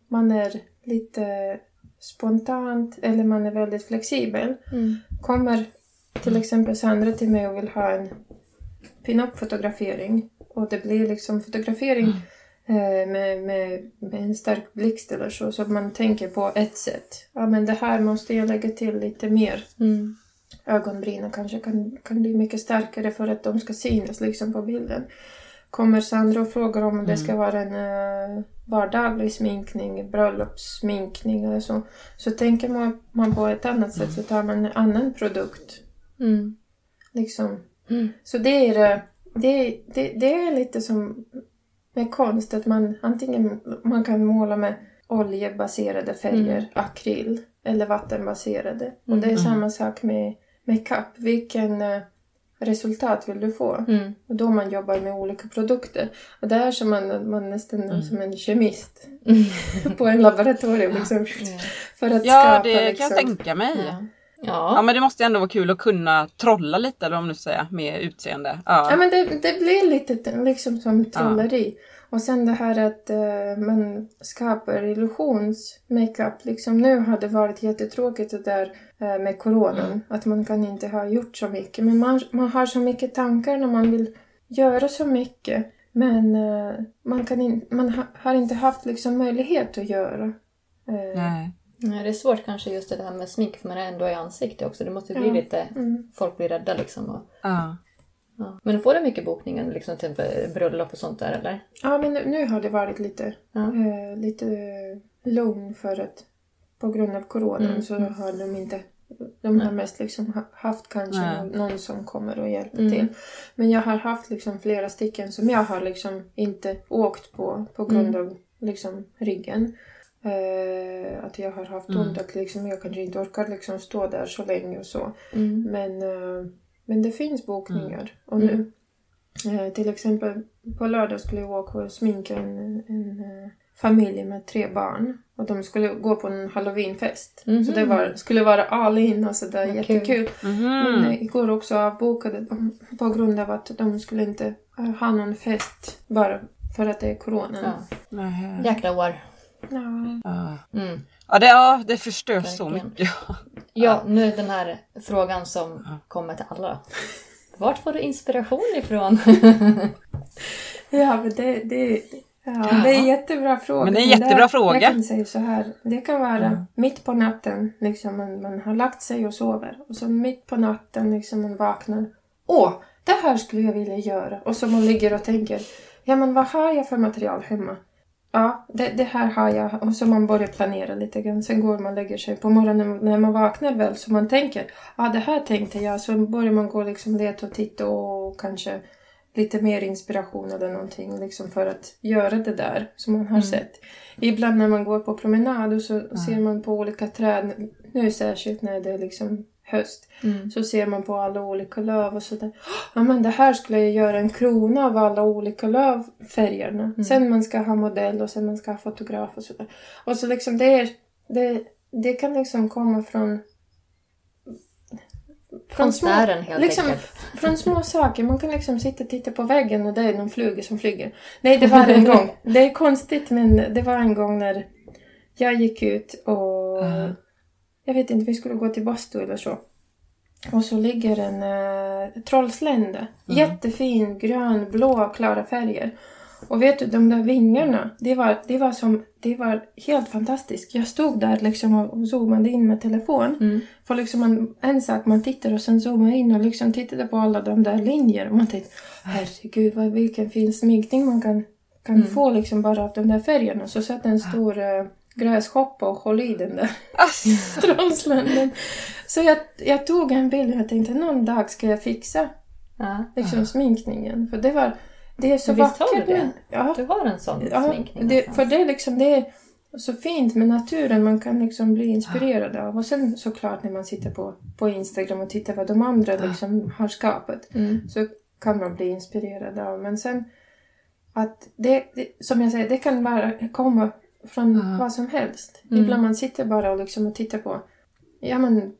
man är lite spontant eller man är väldigt flexibel. Mm. Kommer till exempel Sandra till mig och vill ha en pin-up-fotografering och det blir liksom fotografering eh, med, med, med en stark blixt eller så, så man tänker på ett sätt. Ja, men det här måste jag lägga till lite mer. Mm. Ögonbrynen kanske kan, kan bli mycket starkare för att de ska synas liksom på bilden. Kommer Sandra och frågar om det ska vara en uh, vardaglig sminkning, bröllopssminkning eller så. Så tänker man, man på ett annat sätt så tar man en annan produkt. Mm. Liksom. Mm. Så det är, det, det, det är lite som med konst, att man antingen man kan måla med oljebaserade färger, Mm. akryl, eller vattenbaserade. Och Mm. det är samma sak med makeup. Vilken eh, resultat vill du få? Mm. Och då man jobbar med olika produkter. Och det är som man, man nästan Mm. som en kemist på en laboratorium. Liksom, för att Ja, skapa det liksom, kan jag tänka mig. Ja. Ja Ja. men det måste ju ändå vara kul att kunna trolla lite eller man nu säger med utseende. Ja, Ja. men det, det blir lite liksom som trolleri. Och sen det här att eh, man skapar illusions-makeup. Liksom nu har det varit jättetråkigt det där eh, med coronan. Att man kan inte ha gjort så mycket. Men man, man har så mycket tankar när man vill göra så mycket. Men eh, man, kan in, man ha, har inte haft liksom möjlighet att göra. Eh, Nej. Nej, det är svårt kanske just det här med smink för man är ändå i ansikte också. Det måste bli Ja. lite... Mm. Folk blir rädda liksom. Och, Ja. Ja. Men får du mycket bokningar, liksom till bröllop och sånt där eller? Ja, men nu, nu har det varit lite, Ja. eh, lite lugn för att på grund av coronan Mm, så mm. har de inte de har mest liksom ha- haft kanske Nej. någon, någon som kommer och hjälper Mm. till. Men jag har haft liksom flera stycken som jag har liksom inte åkt på på grund Mm. av liksom ryggen. Eh, att jag har haft Mm. ont, att liksom jag kanske inte orkar liksom stå där så länge och så. Mm. Men, eh, men det finns bokningar. Och nu, eh, till exempel på lördag skulle jag åka och sminka en, en eh, familj med tre barn. Och de skulle gå på en halloweenfest. Mhm. Så det var, skulle vara all in och sådär Vad jättekul. Mhm. Men eh, igår också avbokade de på grund av att de skulle inte eh, ha någon fest bara för att det är corona. Ja. Jäkla år. Ja. Ja. Mm. Ja, det, ja, det förstör så mycket. Ja, nu är den här frågan som Ja. kommer till alla. Vart får du inspiration ifrån? Ja, men det, det, ja, det är en jättebra fråga. Men det är en jättebra det, fråga. Jag kan säga så här. Det kan vara Mm. mitt på natten, liksom man, man har lagt sig och sover. Och så mitt på natten liksom man vaknar. Åh, det här skulle jag vilja göra. Och så man ligger och tänker, ja men vad har jag för material hemma? Ja, det, det här har jag. Och så man börjar planera lite grann. Sen går man och lägger sig på morgonen när man vaknar väl. Så man tänker, ja det här tänkte jag. Så börjar man gå liksom leta och titta och kanske lite mer inspiration eller någonting liksom för att göra det där som man har Mm. sett. Ibland när man går på promenad och så ser man på olika träd, nu särskilt när det är liksom höst, Mm. så ser man på alla olika löv och sådär. Ja men det här skulle jag göra en krona av alla olika lövfärgerna. Mm. Sen man ska ha modell och sen man ska ha fotograf och sådär. Och så liksom det är, det, det kan liksom komma från från små, helt liksom, enkelt. från små saker. Man kan liksom sitta och titta på väggen och det är någon fluga som flyger. Nej, det var en gång. Det är konstigt men det var en gång när jag gick ut och Ja. Jag vet inte, vi skulle gå till bastu eller så. Och så ligger en uh, trollslända. Jättefin, grön, blå, klara färger. Och vet du, de där vingarna, det var, det var, som, det var helt fantastiskt. Jag stod där liksom och zoomade in med telefon. Mm. För liksom man, en sak, man tittar och sen zoomar in och liksom tittade på alla de där linjerna. Och man tänkte, herregud vad, vilken fin sminkning man kan, kan Mm. få liksom bara av de där färgerna. Så satt en stor uh, gräshoppa och höll i den där trollsländen. Så jag, jag tog en bild och jag tänkte någon dag ska jag fixa Ja. liksom, sminkningen. För det var, det är så Men visst har vackert. du det? Ja, Du har en sån ja sminkning det, för det är liksom, det är så fint med naturen man kan liksom bli inspirerad av. Och sen såklart när man sitter på, på Instagram och tittar vad de andra liksom har skapat. Mm. Så kan man bli inspirerad av. Men sen att det, det som jag säger, det kan bara komma från Ja. vad som helst. Mm. Ibland man sitter bara och, liksom och tittar på, ja men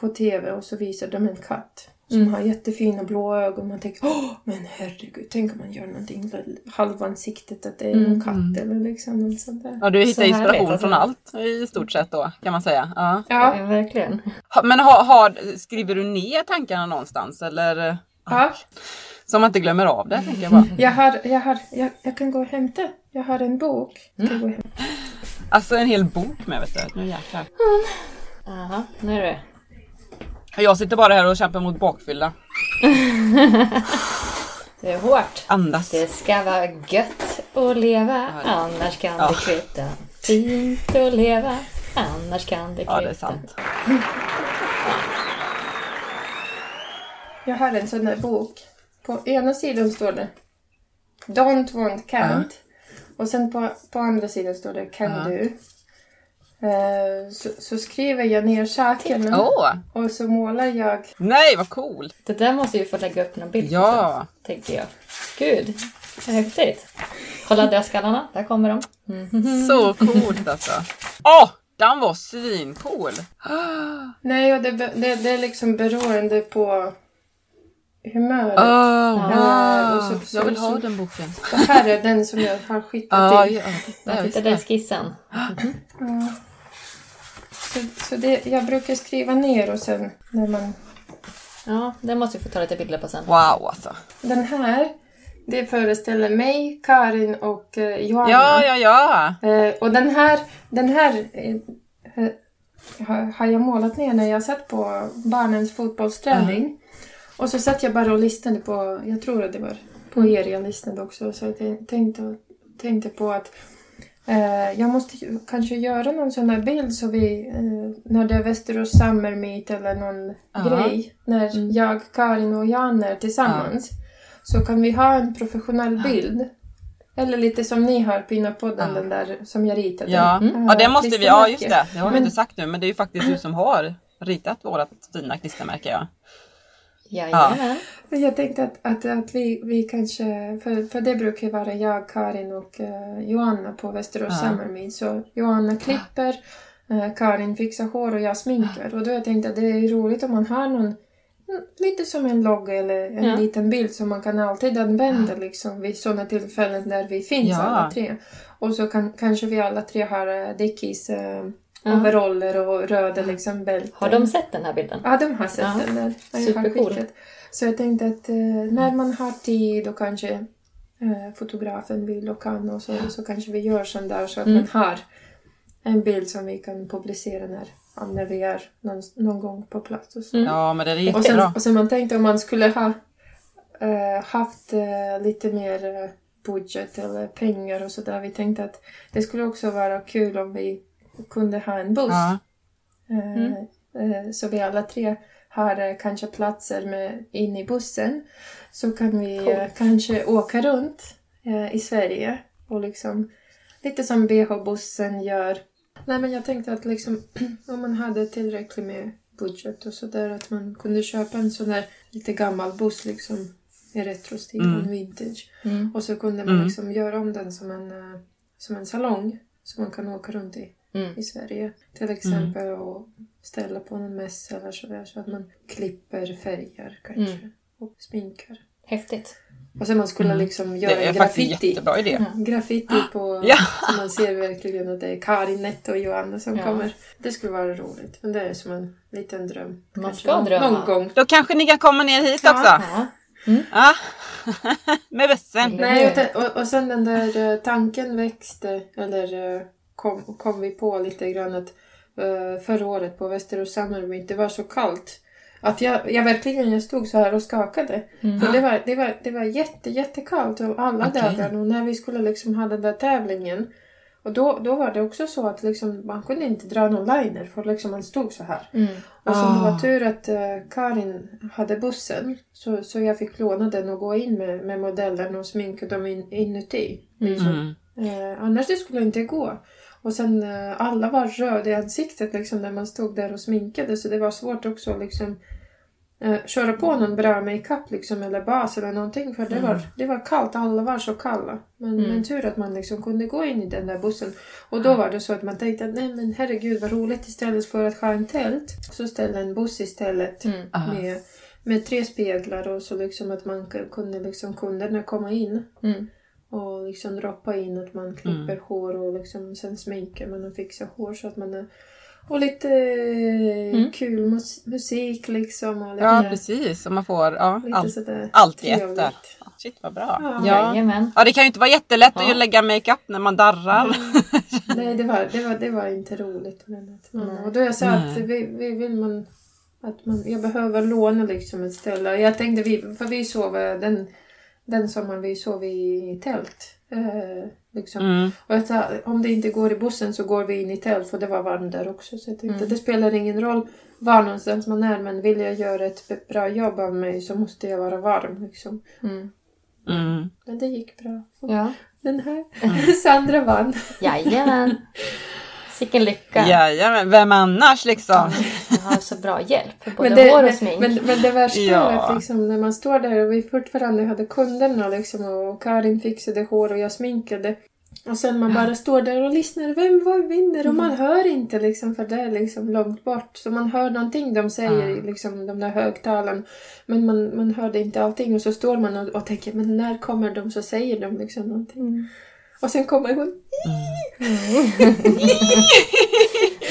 på TV och så visar de en katt som Mm. har jättefina blå ögon. Man tänker, åh men herregud, tänk om man gör någonting halvansiktet att det är Mm. en katt eller liksom något sånt där. ja, du hittar Så härligt, inspiration alltså. från allt i stort sett då kan man säga. Ja. Ja, Ja, verkligen. Men har, har, skriver du ner tankarna någonstans eller? ja. Så man inte glömmer av det tänker jag bara. Jag, har, jag, har, jag, jag kan gå och hämta. Jag har en bok. Hämta. Alltså en hel bok med vet du. Nu jäklar. Jaha, nu är det. Jag sitter bara här och kämpar mot bakfylla. Det är hårt. Andas. Det ska vara gött att leva, Ja, annars kan Ja. det kvitta. Fint att leva, annars kan det kvitta. Ja, det är sant. Jag har en sån där bok. På ena sidan står det Don't want can't. Och sen på, på andra sidan står det Can Ja. do. Eh, så, så skriver jag ner sakerna Åh! och så målar jag. Nej, vad cool! Det där måste ju få lägga upp någon bild på Ja! sen, tänker jag. Gud, vad häftigt. Kolla dödskallarna, där kommer de. Mhm. Så coolt alltså. Åh! den var svincool! Nej, och det, det, det är liksom beroende på humöret. Oh, wow. så- så- Jag vill så- ha den boken. Det här är den som jag har skickat Ja, in. ja, titta, är skissen. Ja. Så, så det, jag brukar skriva ner och sen när man... Ja, det måste vi få ta lite bilder på sen. Wow alltså. Den här, det föreställer mig, Karin och eh, Johanna. Ja, ja, ja. Eh, och den här, den här eh, eh, har, jag målat ner när jag satt på barnens fotbollsträning. Och så satt jag bara och lyssnade på, jag tror att det var på er jag lyssnade också, så jag tän- tänkte, tänkte på att eh, jag måste kanske göra någon sån här bild så vi, eh, när det är Västerås Summer Meet eller någon Ja. grej, när jag, Karin och Jan är tillsammans, så kan vi ha en professionell bild. Eller lite som ni har på Innapodden, Ja. den där som jag ritade. Ja, Mm. ja det måste vi, ja just det, det har Men- inte sagt nu men det är ju faktiskt du som har ritat vårat fina klistermärke ja. Jajamän. Men Jag tänkte att, att, att vi, vi kanske, för, för det brukar vara jag, Karin och eh, Johanna på Västerås Ja. Summer Meet. Så Johanna klipper, eh, Karin fixar hår och jag sminkar. Och då jag tänkt att det är roligt om man har någon, lite som en logga eller en Ja. liten bild som man kan alltid använda liksom, vid sådana tillfällen där vi finns Ja. alla tre. Och så kan, kanske vi alla tre har uh, Dickies uh, Ja. overaller och röda liksom bälten. Har de sett den här bilden? Ja, de har sett Ja. den där. Ja, Supercool. Så jag tänkte att eh, när man har tid och kanske eh, fotografen vill och kan och så, så kanske vi gör sån där så att Mm. man har en bild som vi kan publicera när, ja, när vi är någon, någon gång på plats. Och så. Mm. Ja men det är Och, sen, jättebra. och sen man tänkte om man skulle ha eh, haft eh, lite mer eh, budget eller pengar och sådär. Vi tänkte att det skulle också vara kul om vi kunde ha en buss. Ja. Eh, Mm. eh, Så vi alla tre har eh, kanske platser med, in i bussen. Så kan vi Coolt. kanske åka runt i Sverige och liksom lite som BH-bussen gör. Nej men jag tänkte att liksom om man hade tillräckligt med budget och sådär att man kunde köpa en sån där lite gammal buss liksom i retrostil, Mm. vintage. Mm. Och så kunde man Mm. liksom göra om den som en, som en salong som man kan åka runt i Mm. i Sverige. Till exempel och ställa på någon mässa eller sådär så att man klipper färger kanske Mm. och sminkar. Häftigt. Och sen man skulle Mm. liksom göra Det är en faktiskt en graffiti. jättebra idé. Graffiti på Ja. så man ser verkligen att det är Karin, Nette och Johanna som Ja. kommer. Det skulle vara roligt. Men det är som en liten dröm. Man Kanske ska någon- drömma. Någon gång. Då kanske ni kan komma ner hit Ja. också? Ja. Ja. Med bussen. Mm. Nej, och, och, och sen den där eh, tanken växte, eller eh, kom, kom vi på lite grann att eh, förra året på Västerås Summer Meet, det var så kallt. Att jag, jag verkligen jag stod så här och skakade. Mm. För det var, det var, det var jätte, jättekallt och alla Okej. dagar. Och när vi skulle liksom ha den där tävlingen. Och då, då var det också så att liksom, man kunde inte dra någon liner för liksom man stod så här. Mm. Och som Ah. var tur att eh, Karin hade bussen så, så jag fick låna den och gå in med, med modellen och sminka dem in, inuti. Liksom. Mm. Eh, annars det skulle inte gå. Och sen eh, alla var röda i ansiktet liksom när man stod där och sminkade så det var svårt också att liksom eh, köra på någon bra makeup liksom eller bas eller någonting för det, var, det var kallt, alla var så kalla. Men, Mm. men tur att man liksom kunde gå in i den där bussen. Och då var det så att man tänkte att nej men herregud vad roligt istället för att ha en tält så ställa en buss istället Mm. Ah. med, med tre speglar och så liksom att man kunde liksom kunderna komma in Mm. Och liksom droppa in att man klipper hår och liksom sen sminkar man och fixar hår så att man är och lite Mm. kul mus- musik liksom och lite, Ja precis, och man får ja, allt, i ett där. Shit vad bra. Ja. Ja. Jajamän. Ja det kan ju inte vara jättelätt Ja. att lägga makeup när man darrar. Nej, det var, det, var, det var inte roligt. Men att man, Nej. och då jag sa att vi, vi vill man, att man, jag behöver låna liksom ett ställe. Jag tänkte, vi, för vi sov eh, den den sommaren vi sov i, i tält. Eh, liksom. Mm. Och jag sa, om det inte går i bussen så går vi in i tält för det var varmt där också. Så jag tänkte Mm. det spelar ingen roll var någonstans man är men vill jag göra ett bra jobb av mig så måste jag vara varm. Liksom. Mm. Mm. Men det gick bra. Ja. Den här Sandra vann. Jajamän. Sicken lycka. Jajamän, vem annars liksom? Jag har så bra hjälp. Både Men det, hår och smink. men, men det värsta Ja. är att liksom, när man står där och vi fortfarande hade kunderna liksom, och Karin fixade hår och jag sminkade. Och sen man bara står där och lyssnar. Vem var vinner? Och man hör inte liksom för det är liksom långt bort. Så man hör någonting de säger i liksom, de där högtalen. Men man, man hörde inte allting. Och så står man och, och tänker men när kommer de så säger de liksom någonting. Mm. Och sen kommer hon.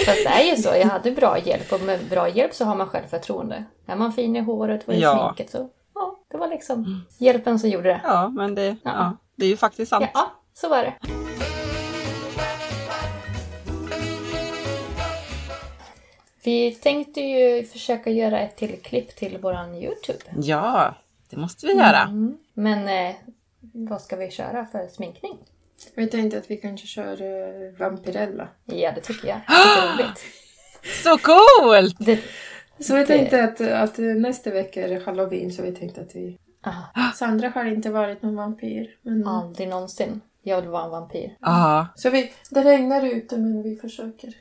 Fast det är ju så. Jag hade bra hjälp och med bra hjälp så har man självförtroende. Är man fin i håret och i Ja. sminket så ja, det var liksom hjälpen som gjorde det. Ja, men det, ja, det är ju faktiskt sant. Ja, så var det. Vi tänkte ju försöka göra ett till klipp till våran Youtube. Ja, det måste vi göra. Mm. Men eh, vad ska vi köra för sminkning? Jag tänkte att vi kanske kör uh, Vampirella. Ja, det tycker jag. Det roligt. Så coolt! Det, Så vi Det- tänkte att, att nästa vecka är det halloween så vi tänkte att vi... ah, Sandra har inte varit någon vampyr. Men... aldrig någonsin. Jag vill vara en vampyr. Ja, Så vi, det regnar ute men vi försöker.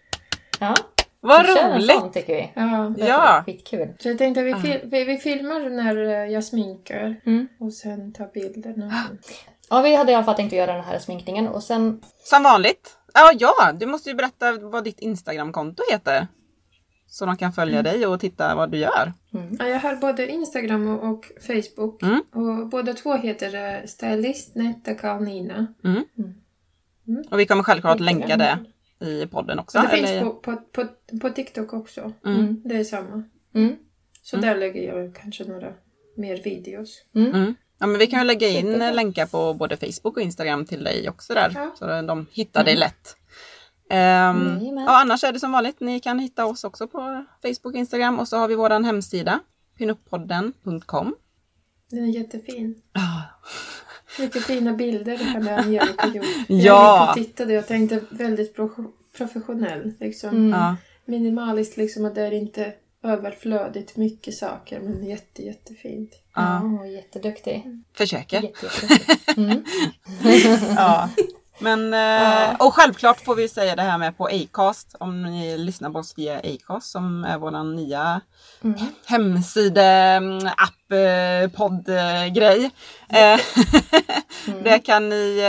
Ja, vad vi roligt! sån tycker vi. Ja. Ja. skitkul. Så jag tänkte att vi, fil- vi, vi filmar när eh, jag sminkar Mm. och sen tar bilderna. Ja, vi hade i alla fall tänkt att göra den här sminkningen och sen Som vanligt. Ja, ja, du måste ju berätta vad ditt Instagramkonto heter. Så de kan följa dig och titta vad du gör. Ja, jag har både Instagram och, och Facebook. Mm. Och båda två heter eh, Stylist Netta Karolina. Och vi kommer självklart länka det i podden också. Och det finns eller- på, på, på, på TikTok också. Mm. Det är samma. mm. Så där lägger jag kanske några mer videos. Mm. Ja, men vi kan ju lägga in länkar på både Facebook och Instagram till dig också där. Ja. Så de hittar dig lätt. Ehm, Jajamän. ja, annars är det som vanligt. Ni kan hitta oss också på Facebook och Instagram. Och så har vi vår hemsida. pinuppodden.com. Den är jättefin. Ah. Mycket fina bilder hade Angelica gjort. Ja. Jag gick och tittade och tänkte väldigt pro- professionell. Liksom. Mm. Ja. Minimaliskt, liksom att det är inte överflödigt mycket saker men jätte, jättefint. Ja. Ja, jätteduktig. Försöker. Jätte, jätteduktig. Mm. Ja. Men, eh, och självklart får vi säga det här med på Acast. Om ni lyssnar på oss via Acast som är vår nya Mm. hemsida, mm, app, eh, podd, grej. Eh, Mm. Där kan ni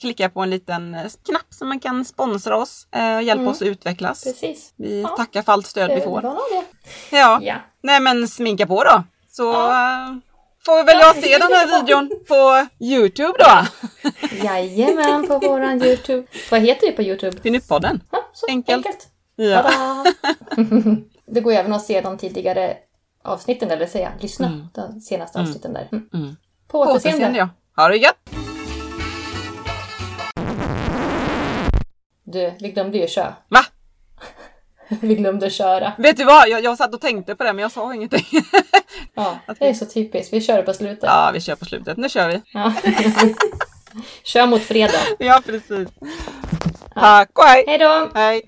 klicka på en liten knapp som man kan sponsra oss och hjälpa Mm. oss att utvecklas. Precis. Vi Ja. tackar för allt stöd vi får. Ja. Ja. Nej men sminka på då. Så Ja. eh, får vi väl Ja, jag vi se den här videon på Youtube då. Jajamän, på våran Youtube. Vad heter det på Youtube? Pinuppodden. Enkelt. enkelt. Ja. Det går även att se de tidigare avsnitten, eller säga, lyssna Mm. de senaste avsnitten där. Mm. Mm. På återseende. Återseende ja. Ha det gött! Du, vi glömde ju köra. Va? vi glömde köra. Vet du vad? Jag, jag satt och tänkte på det men jag sa ingenting. Ja, det är så typiskt. Vi kör på slutet. ja, vi kör på slutet. Nu kör vi. Ja. kör mot fredag. Ja, precis. Tack och hej! Hej då! Hej!